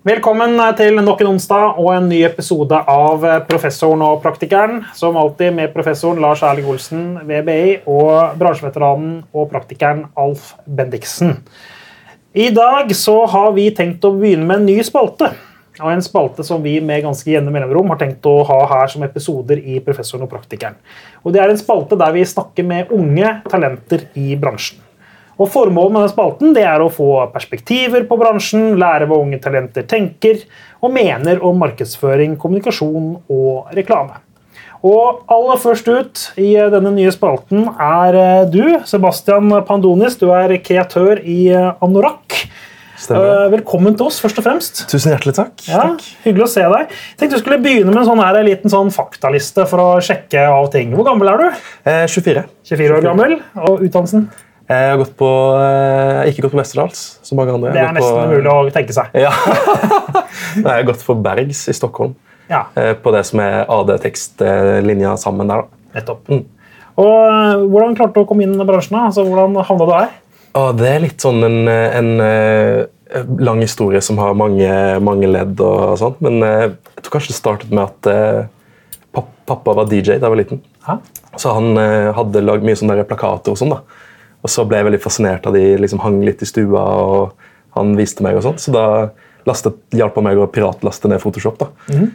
Velkommen til nok en onsdag og en ny episode av Professoren og praktikeren. Som alltid med professoren Lars Erling Olsen VBI, og bransjeveteranen og praktikeren Alf Bendiksen. I dag så har vi tenkt å begynne med en ny spalte. Og en spalte som vi med ganske jevne mellomrom har tenkt å ha her som episoder i Professoren og praktikeren. Og Det er en spalte der vi snakker med unge talenter i bransjen. Og Formålet med denne spalten det er å få perspektiver på bransjen, lære hva unge talenter tenker og mener om markedsføring, kommunikasjon og reklame. Og aller først ut i denne nye spalten er du, Sebastian Pandonis. Du er kreatør i Anorak. Stemmer. Velkommen til oss, først og fremst. Tusen hjertelig takk. Ja, takk. Hyggelig å se deg. Jeg tenkte du skulle begynne med en sånn her, en liten sånn faktaliste for å sjekke av ting. Hvor gammel er du? Eh, 24. 24 år gammel. Og utdannelsen? Jeg har gått på, eh, ikke gått på Westerdals, som mange andre. Det er nesten umulig å tenke seg. Ja. Jeg har gått på Bergs i Stockholm, Ja, eh, på det som er AD-tekstlinja sammen der. nettopp. Mm. Og eh, Hvordan klarte du å komme inn i bransjen? Altså, hvordan havna du her? Og det er litt sånn en, en eh, lang historie som har mange, mange ledd. og sånn, Men eh, jeg tror kanskje det startet med at eh, pappa var DJ da jeg var liten. Hæ? Så han eh, hadde lagd mye sånne plakater og sånn. da. Og så ble jeg veldig fascinert av de, liksom hang litt i stua, og han viste meg og sånn. Så da lastet, hjalp han meg å piratlaste ned Photoshop. da.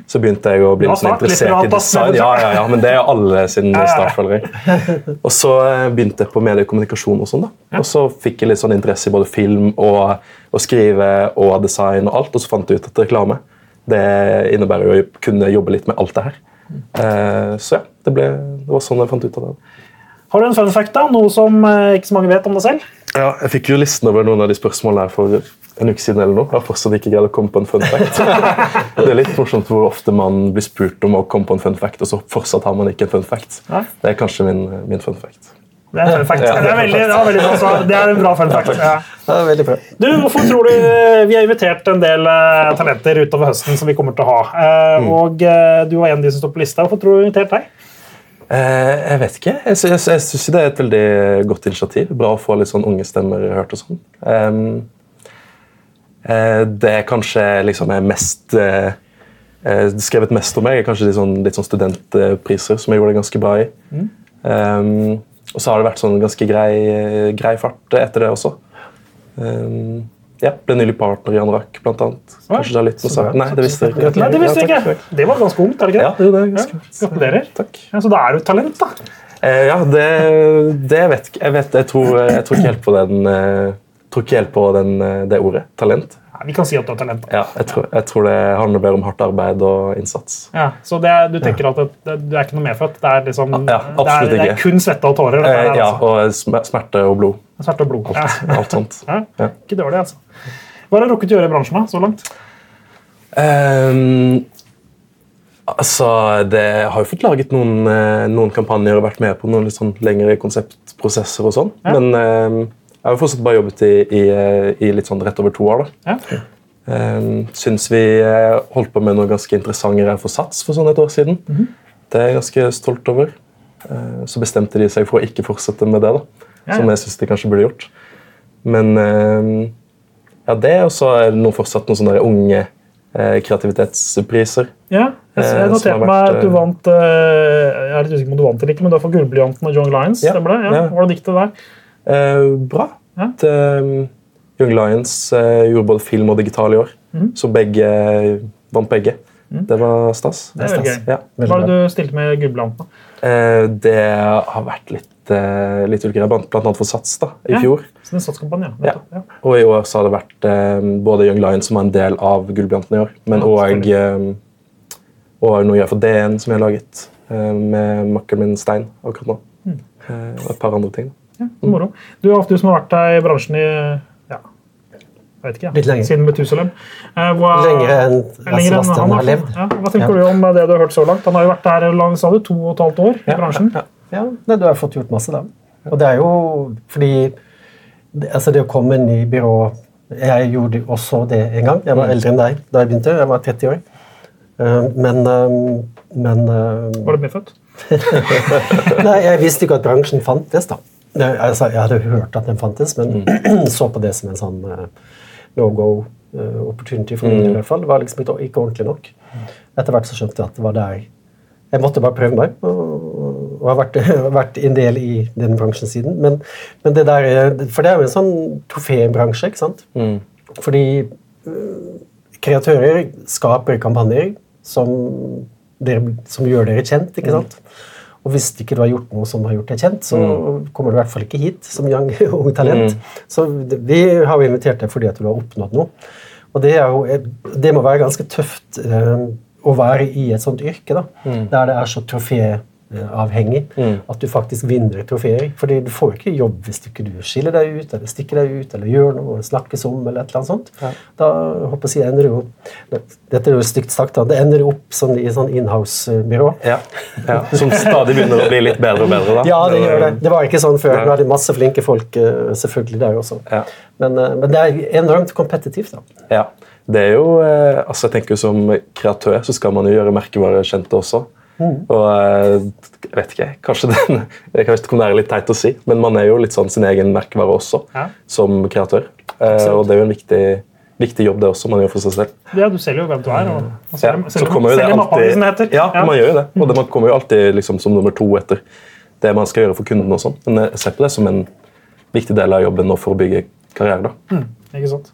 Så begynte jeg å bli litt sånn interessert i design. Ja, ja, ja, men det er alle sin ja. start, føler jeg. Og så eh, begynte jeg på mediekommunikasjon og sånn. da. Og så fikk jeg litt sånn interesse i både film og å skrive og design og alt, og så fant jeg ut at reklame det innebærer jo å kunne jobbe litt med alt det her. Eh, så ja, det, ble, det var sånn jeg fant ut av det. Har du en fun fact? da? Noe som eh, ikke så mange vet om deg selv? Ja, jeg fikk jo listen over noen av de spørsmålene her for en uke siden. eller noe. Jeg har fortsatt ikke greid å komme på en fun fact. det er litt morsomt hvor ofte man blir spurt om å komme på en fun fact, og så fortsatt har man ikke en fun fact. Det er kanskje min, min fun fact. Det er en fun fact. Ja. Det er, veldig, det er, veldig bra, det er en bra fun fact. Ja. Det er veldig bra. Du, hvorfor tror du Vi har invitert en del eh, talenter utover høsten som vi kommer til å ha. Eh, Og eh, du var en av de som står på lista. Hvorfor tror du vi har invitert deg? Eh, jeg vet ikke. Jeg, sy- jeg, jeg syns det er et veldig godt initiativ. Bra å få litt sånn unge stemmer hørt og sånn. Eh, det er kanskje liksom er mest eh, skrevet mest om meg, er kanskje de sånn, litt sånn studentpriser, som jeg gjorde det ganske bra i. Ehm, og så har det vært sånn ganske grei, grei fart etter det også. Ehm, ja, Ble nylig partner i Anorak, blant annet. Kanskje det er litt noe sagt. Nei, det visste jeg ikke. Nei, det visste jeg ikke. Det var ganske ungt, er det ikke Ja, det? det, det er ganske Ja, gratulerer. Takk. Ja, så da er du et talent, da. Eh, ja, det, det vet ikke jeg. Vet, jeg, tror, jeg tror ikke helt på den eh, tror ikke helt på den, eh, det ordet. Talent. Ja, vi kan si at du har talent. Ja, jeg, tror, jeg tror det handler mer om hardt arbeid og innsats. Ja, så det, du tenker at det, du er ikke noe medfødt? Det er, liksom, Ja, det, er, det er kun svette og tårer? Eh, ja, altså. og smerte og blod. Smerte og blod. Alt, alt sånt. Ikke dårlig, altså. Hva har du rukket å gjøre i bransjen da, så langt? Um, altså, det har jo fått laget noen, eh, noen kampanjer og vært med på noen litt sånn lengre konseptprosesser og sånn. Men ehm, jeg har jo fortsatt bare jobbet i, i, i litt sånn rett over to år. da. Ja. Um, syns vi eh, holdt på med noe ganske interessant her for Sats for sånn et år siden. Mhm. Det er jeg ganske stolt over. Uh, så bestemte de seg for å ikke fortsette med det, da. Ja, som jeg syns de kanskje burde gjort. Men eh, ja, det, og så er det noe, fortsatt noen sånne unge eh, kreativitetspriser. Ja, jeg, noterte meg at du vant Jeg er litt usikker på om du vant eller ikke, men du har fått Gullblyanten av John Lyons. Ja, stemmer det? Ja. ja. Hvordan gikk det der? Eh, bra. Ja. Det, um, Young Lions eh, gjorde både film og digital i år, mm. så begge vant begge. Det var stas. Det er veldig gøy. Ja. Hva var det du stilte med Gullblyanten? da? Eh, det har vært litt, eh, litt ulike blant, blant annet for Sats da, i Ja. fjor. Så det er en satskampanje, ja. Ja. Og i år så har det vært eh, både Young Lions som er en del av Gullbjørnten i år, men Ja, Og eh, og noe jeg gjør for DN som jeg har laget eh, med makkeren min Stein akkurat nå. Mm. Eh, og et par andre ting. Ja, moro. Du, du som har vært her i bransjen i ja, jeg vet ikke, ja. Litt lenger. siden Metusalem. Eh, hva- Lenger enn Sebastian han, har levd. Ja, hva tenker Ja. du om det du har hørt så langt? Han har jo vært der lang, sa du, to og et halvt år i bransjen. Ja, Ja, nei, du har fått gjort masse, da. Og det er jo fordi altså det å komme inn i byrå Jeg gjorde også det en gang. Jeg var eldre enn deg da jeg begynte. Jeg var 30 år. Eh, Men, eh, men eh, Var du medfødt? Nei, jeg visste ikke at bransjen fantes, da. Det- Altså, jeg hadde hørt at den fantes, men så på det som en sånn eh, no go eh, opportunity for min i hvert fall. Det var liksom ikke, ikke ordentlig nok. Etter hvert så skjønte jeg at det var der jeg måtte bare prøve meg. Og, og har vært, vært en del i den bransjen siden. Men, men det der, er- For det er jo en sånn trofébransje, ikke sant? Fordi øh, kreatører skaper kampanjer som, dere, som gjør dere kjent. ikke sant? Og hvis ikke du har gjort noe som har gjort deg kjent, så kommer du i hvert fall ikke hit som young, ung talent. Så vi har jo invitert deg fordi at du har oppnådd noe. Og det, er jo, det må være ganske tøft eh, å være i et sånt yrke, da, der det er så troféavhengig at du faktisk vinner trofeer. Fordi du får ikke jobb hvis du ikke du skiller deg ut, eller stikker deg ut, eller gjør noe, snakkes om, eller et eller annet sånt. Da håper jeg, ender du opp Dette er jo stygt sagt, da. Det ender opp sånn i sånn inhouse-byrå. Ja. ja. Som stadig begynner å bli litt bedre og bedre. da. Ja, det gjør det. Det var ikke sånn før. Nå er det masse flinke folk eh, selvfølgelig der også. Ja. Men, eh, men det er enormt kompetitivt. da. Ja. Det er jo, eh, altså jeg tenker Som kreatør så skal man jo gjøre merkevarer kjente også. Og eh, jeg vet ikke, kanskje den, jeg vet ikke om det er litt teit å si, men man er jo litt sånn sin egen merkevare også Ja. som kreatør. Eh, Absolutt. og det er jo en viktig, viktig jobb det også man gjør for seg selv. Ja, du selger jo hvem du er. Og, og Ja, selger, så selger, kommer jo det selger mappa, alltid- som det heter. Ja, man gjør jo det. Og det, man kommer jo alltid liksom, som nummer to etter det man skal gjøre for kunden. og sånn. Men jeg ser på det som en viktig del av jobben nå for å bygge karriere. da. Ikke sant?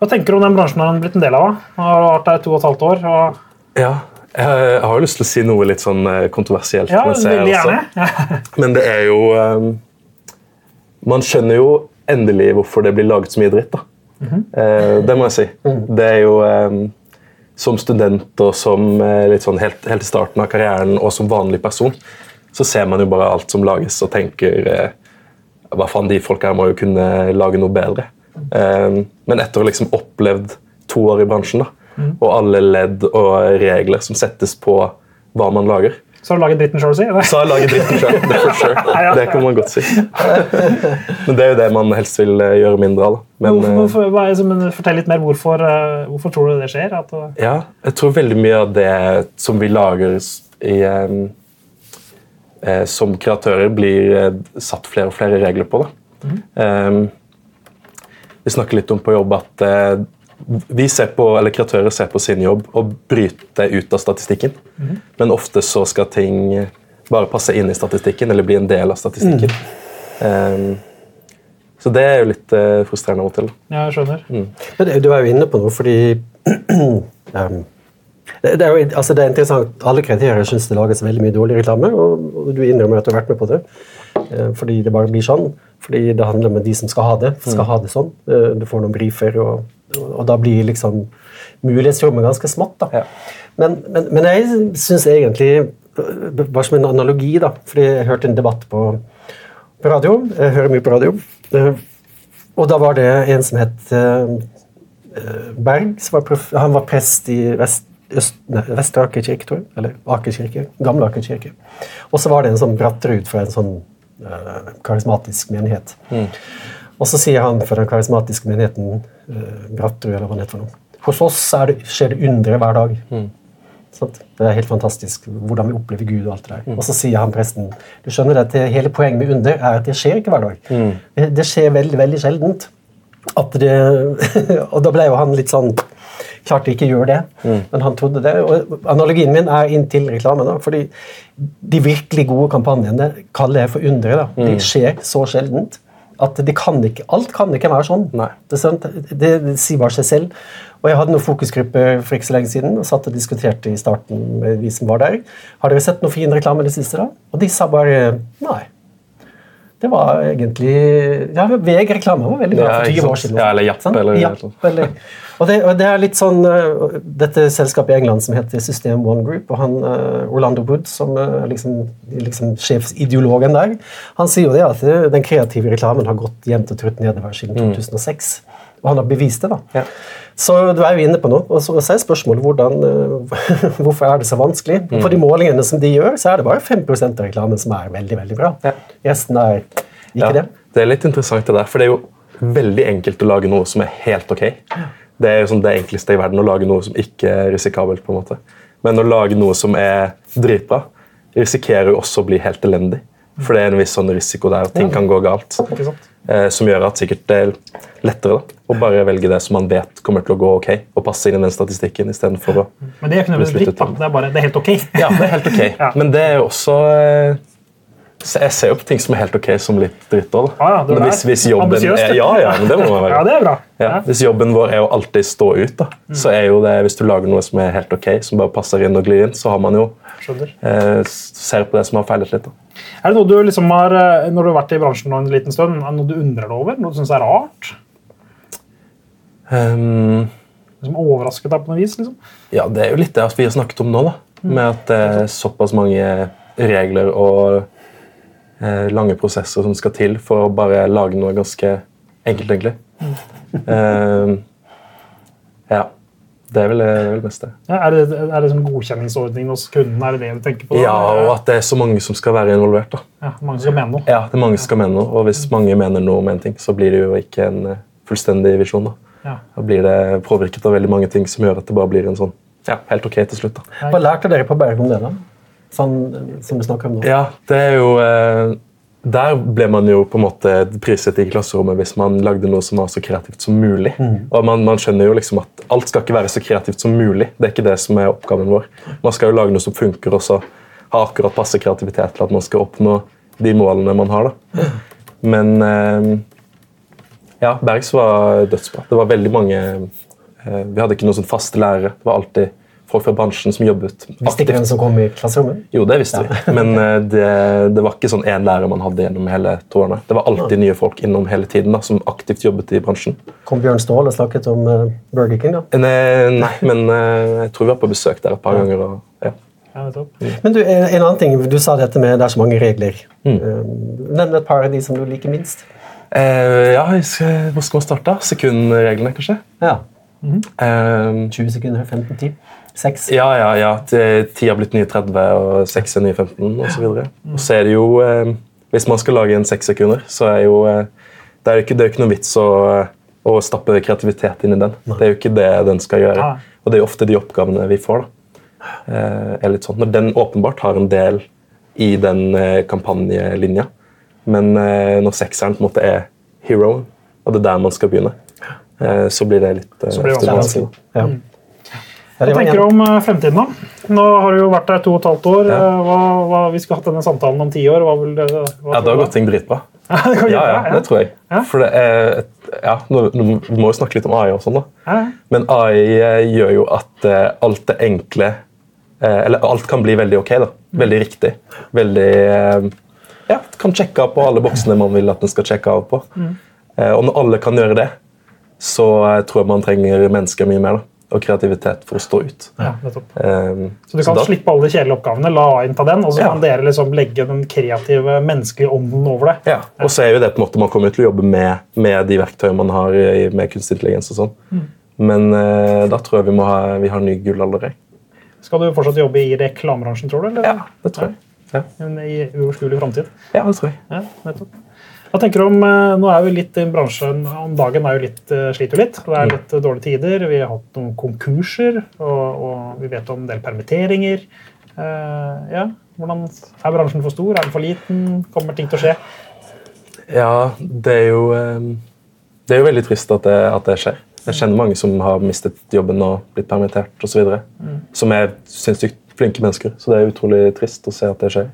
Hva tenker du om den bransjen har blitt en del av? Du Har du vært der i to og et halvt år? Og, Ja, jeg har jo lyst til å si noe litt sånn eh, kontroversielt. ja, mens jeg er gjerne. Men det er jo um, Man skjønner jo endelig hvorfor det blir laget så mye dritt. da. Eh, det må jeg si. Det er jo um, Som student og som eh, litt sånn helt, helt i starten av karrieren og som vanlig person, så ser man jo bare alt som lages og tenker uh, Hva faen, de folka her må jo kunne lage noe bedre. Eh, men etter å liksom opplevd to år i bransjen, da, og alle ledd og regler som settes på hva man lager, Så har du laget dritten sjøl, si? så har jeg laget dritten sjøl. Det, sure. det kan man godt si. Men det er jo det man helst vil eh, gjøre mindre av. Men, Hvorfor, eh, men fortell litt mer. Hvorfor, eh, hvorfor tror du det skjer? Ja, jeg tror veldig mye av det som vi lager i, eh, som kreatører, blir satt flere og flere regler på. Da. Eh, vi snakker litt om på jobb at eh, vi ser på, eller kreatører ser på sin jobb og bryter ut av statistikken. Men ofte så skal ting bare passe inn i statistikken eller bli en del av statistikken. Eh, så det er jo litt uh, frustrerende av og til. Ja, jeg skjønner. Men det- du er jo inne på noe, fordi um, det, det, er jo, altså det er interessant. Alle kriterier syns det lages veldig mye dårlig reklame, og, og du innrømmer at du har vært med på det. Eh, fordi det bare blir sånn. Fordi det handler om de som skal ha det. skal ha det sånn. Eh, du får noen briefer, og, og da blir liksom mulighetsrommet ganske smått. da. Ja. Men, men, men jeg syns egentlig Bare som en analogi, da, fordi jeg hørte en debatt på, på radio. Jeg hører mye på radio. Og da var det en som het eh, Berg. Som var prof, han var prest i Vest, Vestre Aker kirke, tror jeg. Eller Aker kirke. Gamle Aker kirke. Og så var det en sånn Bratterud fra en sånn uh, karismatisk menighet. Og så sier han for den karismatiske menigheten uh, Bratterud, eller hva det heter for noe. Hos oss er det, skjer det undre hver dag. Sant? Det er helt fantastisk hvordan vi opplever Gud. og alt det der. Og så sier han presten du skjønner at det, hele poenget med under er at det skjer ikke hver dag. Det, det skjer veldig veldig sjeldent. At det, og da ble jo han litt sånn Klarte ikke å gjøre det, men han trodde det. og Analogien min er inntil reklame. da, fordi De virkelig gode kampanjene kaller jeg for undre. da, De skjer så sjeldent at det kan ikke, alt kan ikke være sånn. Det, er sant? det, det sier bare seg selv. Og Jeg hadde noen fokusgrupper for ikke så lenge siden og satt og diskuterte i starten med vi som var der. Har dere sett noe fin reklame i det siste? da? Og de sa bare nei. Det var egentlig ja, VG-reklame var veldig bra Ja, for 20 år siden. Ja, eller Japp, eller- Japp, eller og, det, og det er litt sånn uh, Dette selskapet i England som heter System One Group, og han uh, Orlando Wood, som er liksom, liksom sjefsideologen der, han sier jo det at uh, den kreative reklamen har gått jevnt og trutt nedover siden 2006. Og han har bevist det. da. Ja. Så du er jo inne på noe. Og så er spørsmålet hvordan, uh, hvorfor er det så vanskelig. For de målingene som de gjør, så er det bare 5% av reklamen som er veldig veldig bra. Ja. Resten er ikke Ja, det. det er litt interessant det der, for det er jo veldig enkelt å lage noe som er helt ok. Det er jo sånn det enkleste i verden å lage noe som ikke er risikabelt. på en måte. Men å lage noe som er dritbra, risikerer jo også å bli helt elendig. For det er en viss sånn risiko der at ting kan gå galt. Ikke sant? Eh, som gjør at sikkert det er lettere da, å bare velge det som man vet kommer til å gå ok, og passe inn i den statistikken For å Men det er ikke nødvendigvis dritt. da. Det er bare, det er helt ok. Ja, det er helt ok. Ja. Men det er jo også eh, Jeg ser jo på ting som er helt ok, som litt dritt òg. Ah, ja, hvis, hvis jobben er, ja, ja, men det må man være. Ja, det er bra. Ja, hvis jobben vår er å alltid stå ut, da, så er jo det, hvis du lager noe som er helt ok, som bare passer inn og glir inn, så har man jo eh, ser på det som har feilet litt. da. Er det noe du liksom har, eh, når du har vært i bransjen en liten stund, er det noe du undrer deg over? Noe du syns er rart? Um, Som overrasket deg på noe vis? liksom? ja, det er jo litt det vi har snakket om nå, da. Med at det er såpass mange regler og eh, lange prosesser som skal til for å bare lage noe ganske enkelt, egentlig. Ehm, ja. Det er vel det er vel mest det. Ja, er det, er det sånn godkjenningsordningen hos kunden? Er det det du tenker på? da? Ja, og at det er så mange som skal være involvert. da. Ja, mange skal mene noe. Ja, det er mange som skal mene noe, og hvis mange mener noe om en ting, så blir det jo ikke en eh, fullstendig visjon. Da Ja. Da blir det påvirket av veldig mange ting som gjør at det bare blir en sånn ja, helt ok til slutt. da. Hva lærte dere på Berg om det, da? Sånn som vi snakker om nå? Ja, det er jo eh, Der ble man jo på en måte priset i klasserommet hvis man lagde noe som var så kreativt som mulig. Og man, man skjønner jo liksom at alt skal ikke være så kreativt som mulig. Det er ikke det som er oppgaven vår. Man skal jo lage noe som funker, og så ha akkurat passe kreativitet til at man skal oppnå de målene man har. da. Men eh, ja, Bergs var dødsbra. Det var veldig mange eh, Vi hadde ikke noen sånn faste lærere. Det var alltid folk fra bransjen som jobbet Visste ikke hvem som kom i klasserommet? jo, det visste vi. Men eh, det, det var ikke sånn én lærer man hadde gjennom hele to årene. Det var alltid nye folk innom hele tiden da, som aktivt jobbet i bransjen. Kom Bjørn Ståhl og snakket om uh, Burger King? da? Nei, Nei, men uh, jeg tror vi var på besøk der et par ganger. Og, ja. Ja. Men du, en en annen ting, du sa dette med det er så mange regler. Mm. Eh, Nevn et par av de som du liker minst. Eh, ja, hvor skal man starte? Sekundreglene, kanskje? Ja. Eh, 20 sekunder, 15, 10, 6. ja, ja, ja. Det- Ti har blitt nye 30, og seks er nye 15 osv. Og så er det jo eh, Hvis man skal lage en seks sekunder, så er jo eh, det er jo ikke, det er jo ikke noe vits å, å stappe kreativitet inn i den. Det er jo ikke det den skal gjøre. Og det er jo ofte de oppgavene vi får. da. Eh, er litt sånn. Når den åpenbart har en del i den eh, kampanjelinja, men eh, når sekseren på en måte er heroen, og det er der man skal begynne, eh, så blir det litt eh, Så blir det vanskelig. vanskelig. Ja. Ja, Hva tenker du om eh, fremtiden, da? Nå har du jo vært der to og et halvt år. Ja. Eh, Hva, hva, vi skulle hatt denne samtalen om ti år. Hva vil det, hva Ja, Da har gått ting dritbra. Ja, det Ja, ja, det tror jeg. Ja. For det er et, ja, nå, nå, Vi må jo snakke litt om AI og sånn, da. Ja, Men AI eh, gjør jo at alt det enkle Eller alt kan bli veldig ok. da. Veldig riktig. Veldig Ja, kan sjekke av på alle boksene man vil at den skal sjekke av på. Eh, og når alle kan gjøre det, så tror jeg man trenger mennesker mye mer. da. Og kreativitet for å stå ut. ja, nettopp. Eh, Så du kan da- slippe alle de kjedelige oppgavene, la inn ta den, og så Ja. kan dere liksom legge den kreative, menneskelige ånden over det. Ja, og så er jo det på en måte Man kommer til å jobbe med, med de verktøyene man har med kunstig intelligens. og sånn. Mm. Men uh, da tror jeg vi må ha, vi har ny gullalder. Skal du fortsatt jobbe i reklamebransjen, tror du? Eller? Ja, det tror jeg. Ja, Men I uoverskuelig framtid? ja det tror jeg. Ja, nettopp. Hva tenker du om, eh, Nå er vi litt i bransjen om dagen er jo litt, eh, sliter jo litt. Det er litt eh, dårlige tider. Vi har hatt noen konkurser, og, og vi vet om en del permitteringer. Uh, ja, hvordan Er bransjen for stor? Er den for liten? Kommer ting til å skje? Ja, det er jo Det er jo veldig trist at det, at det skjer. Jeg kjenner mange som har mistet jobben og blitt permittert osv. Mm. Som er sinnssykt flinke mennesker. Så det er utrolig trist å se at det skjer.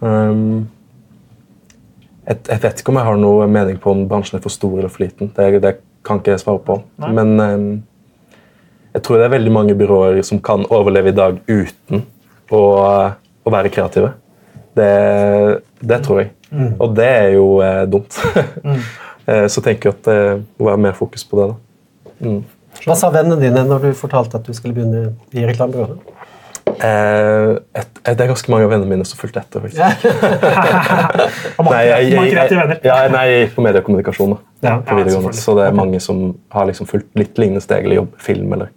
Um, jeg, jeg vet ikke om jeg har noe mening på om bransjen er for stor eller for liten. Det, det kan ikke jeg svare på. Nei. Men um, jeg tror det er veldig mange byråer som kan overleve i dag uten å, å være kreative. Det, det tror jeg. Og det er jo eh, dumt. Eh, Så tenker jeg at det må være mer fokus på det. da. Mm. Hva sa vennene dine når du fortalte at du skulle begynne i reklamebyrået? Eh, et, det er ganske mange av vennene mine som fulgte etter. faktisk. Nei, jeg, jeg, jeg, ja, nei, jeg gikk på mediekommunikasjon da, Ja, på ja, videregående. Så det er mange som har liksom fulgt litt lignende steg eller jobb, film eller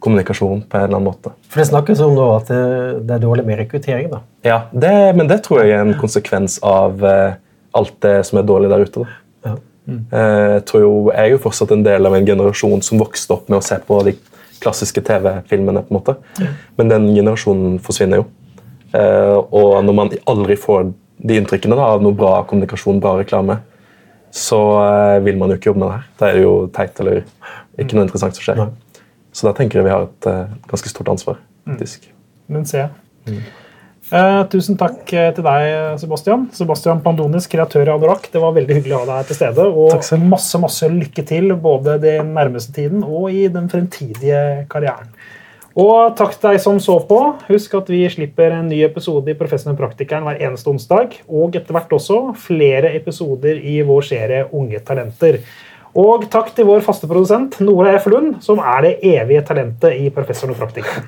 kommunikasjon på en eller annen måte. For Det snakkes om nå at det, det er dårlig med rekruttering. da. Ja, det, Men det tror jeg er en konsekvens av eh, alt det som er dårlig der ute. da. Ja. Eh, Jeg tror jo, jeg er jo fortsatt en del av en generasjon som vokste opp med å se på de klassiske TV-filmene. på en måte. Men den generasjonen forsvinner jo. Eh, Og når man aldri får de inntrykkene da, av noe bra kommunikasjon, bra reklame, så eh, vil man jo ikke jobbe med det her. Da er det jo teit eller ikke noe interessant som skjer. Nei. Så da tenker jeg vi har et eh, ganske stort ansvar. faktisk. Men ser jeg. Eh, tusen takk eh, til deg, Sebastian. Sebastian Pandonis, kreatør av Adorak. Det var veldig hyggelig å ha deg til stede. Og masse masse lykke til både den nærmeste tiden og i den fremtidige karrieren. Og takk til deg som så på. Husk at vi slipper en ny episode i Professoren og praktikeren hver eneste onsdag. Og etter hvert også flere episoder i vår serie Unge talenter. Og takk til vår faste produsent Nora F. Lund, som er det evige talentet i Professoren og praktikeren.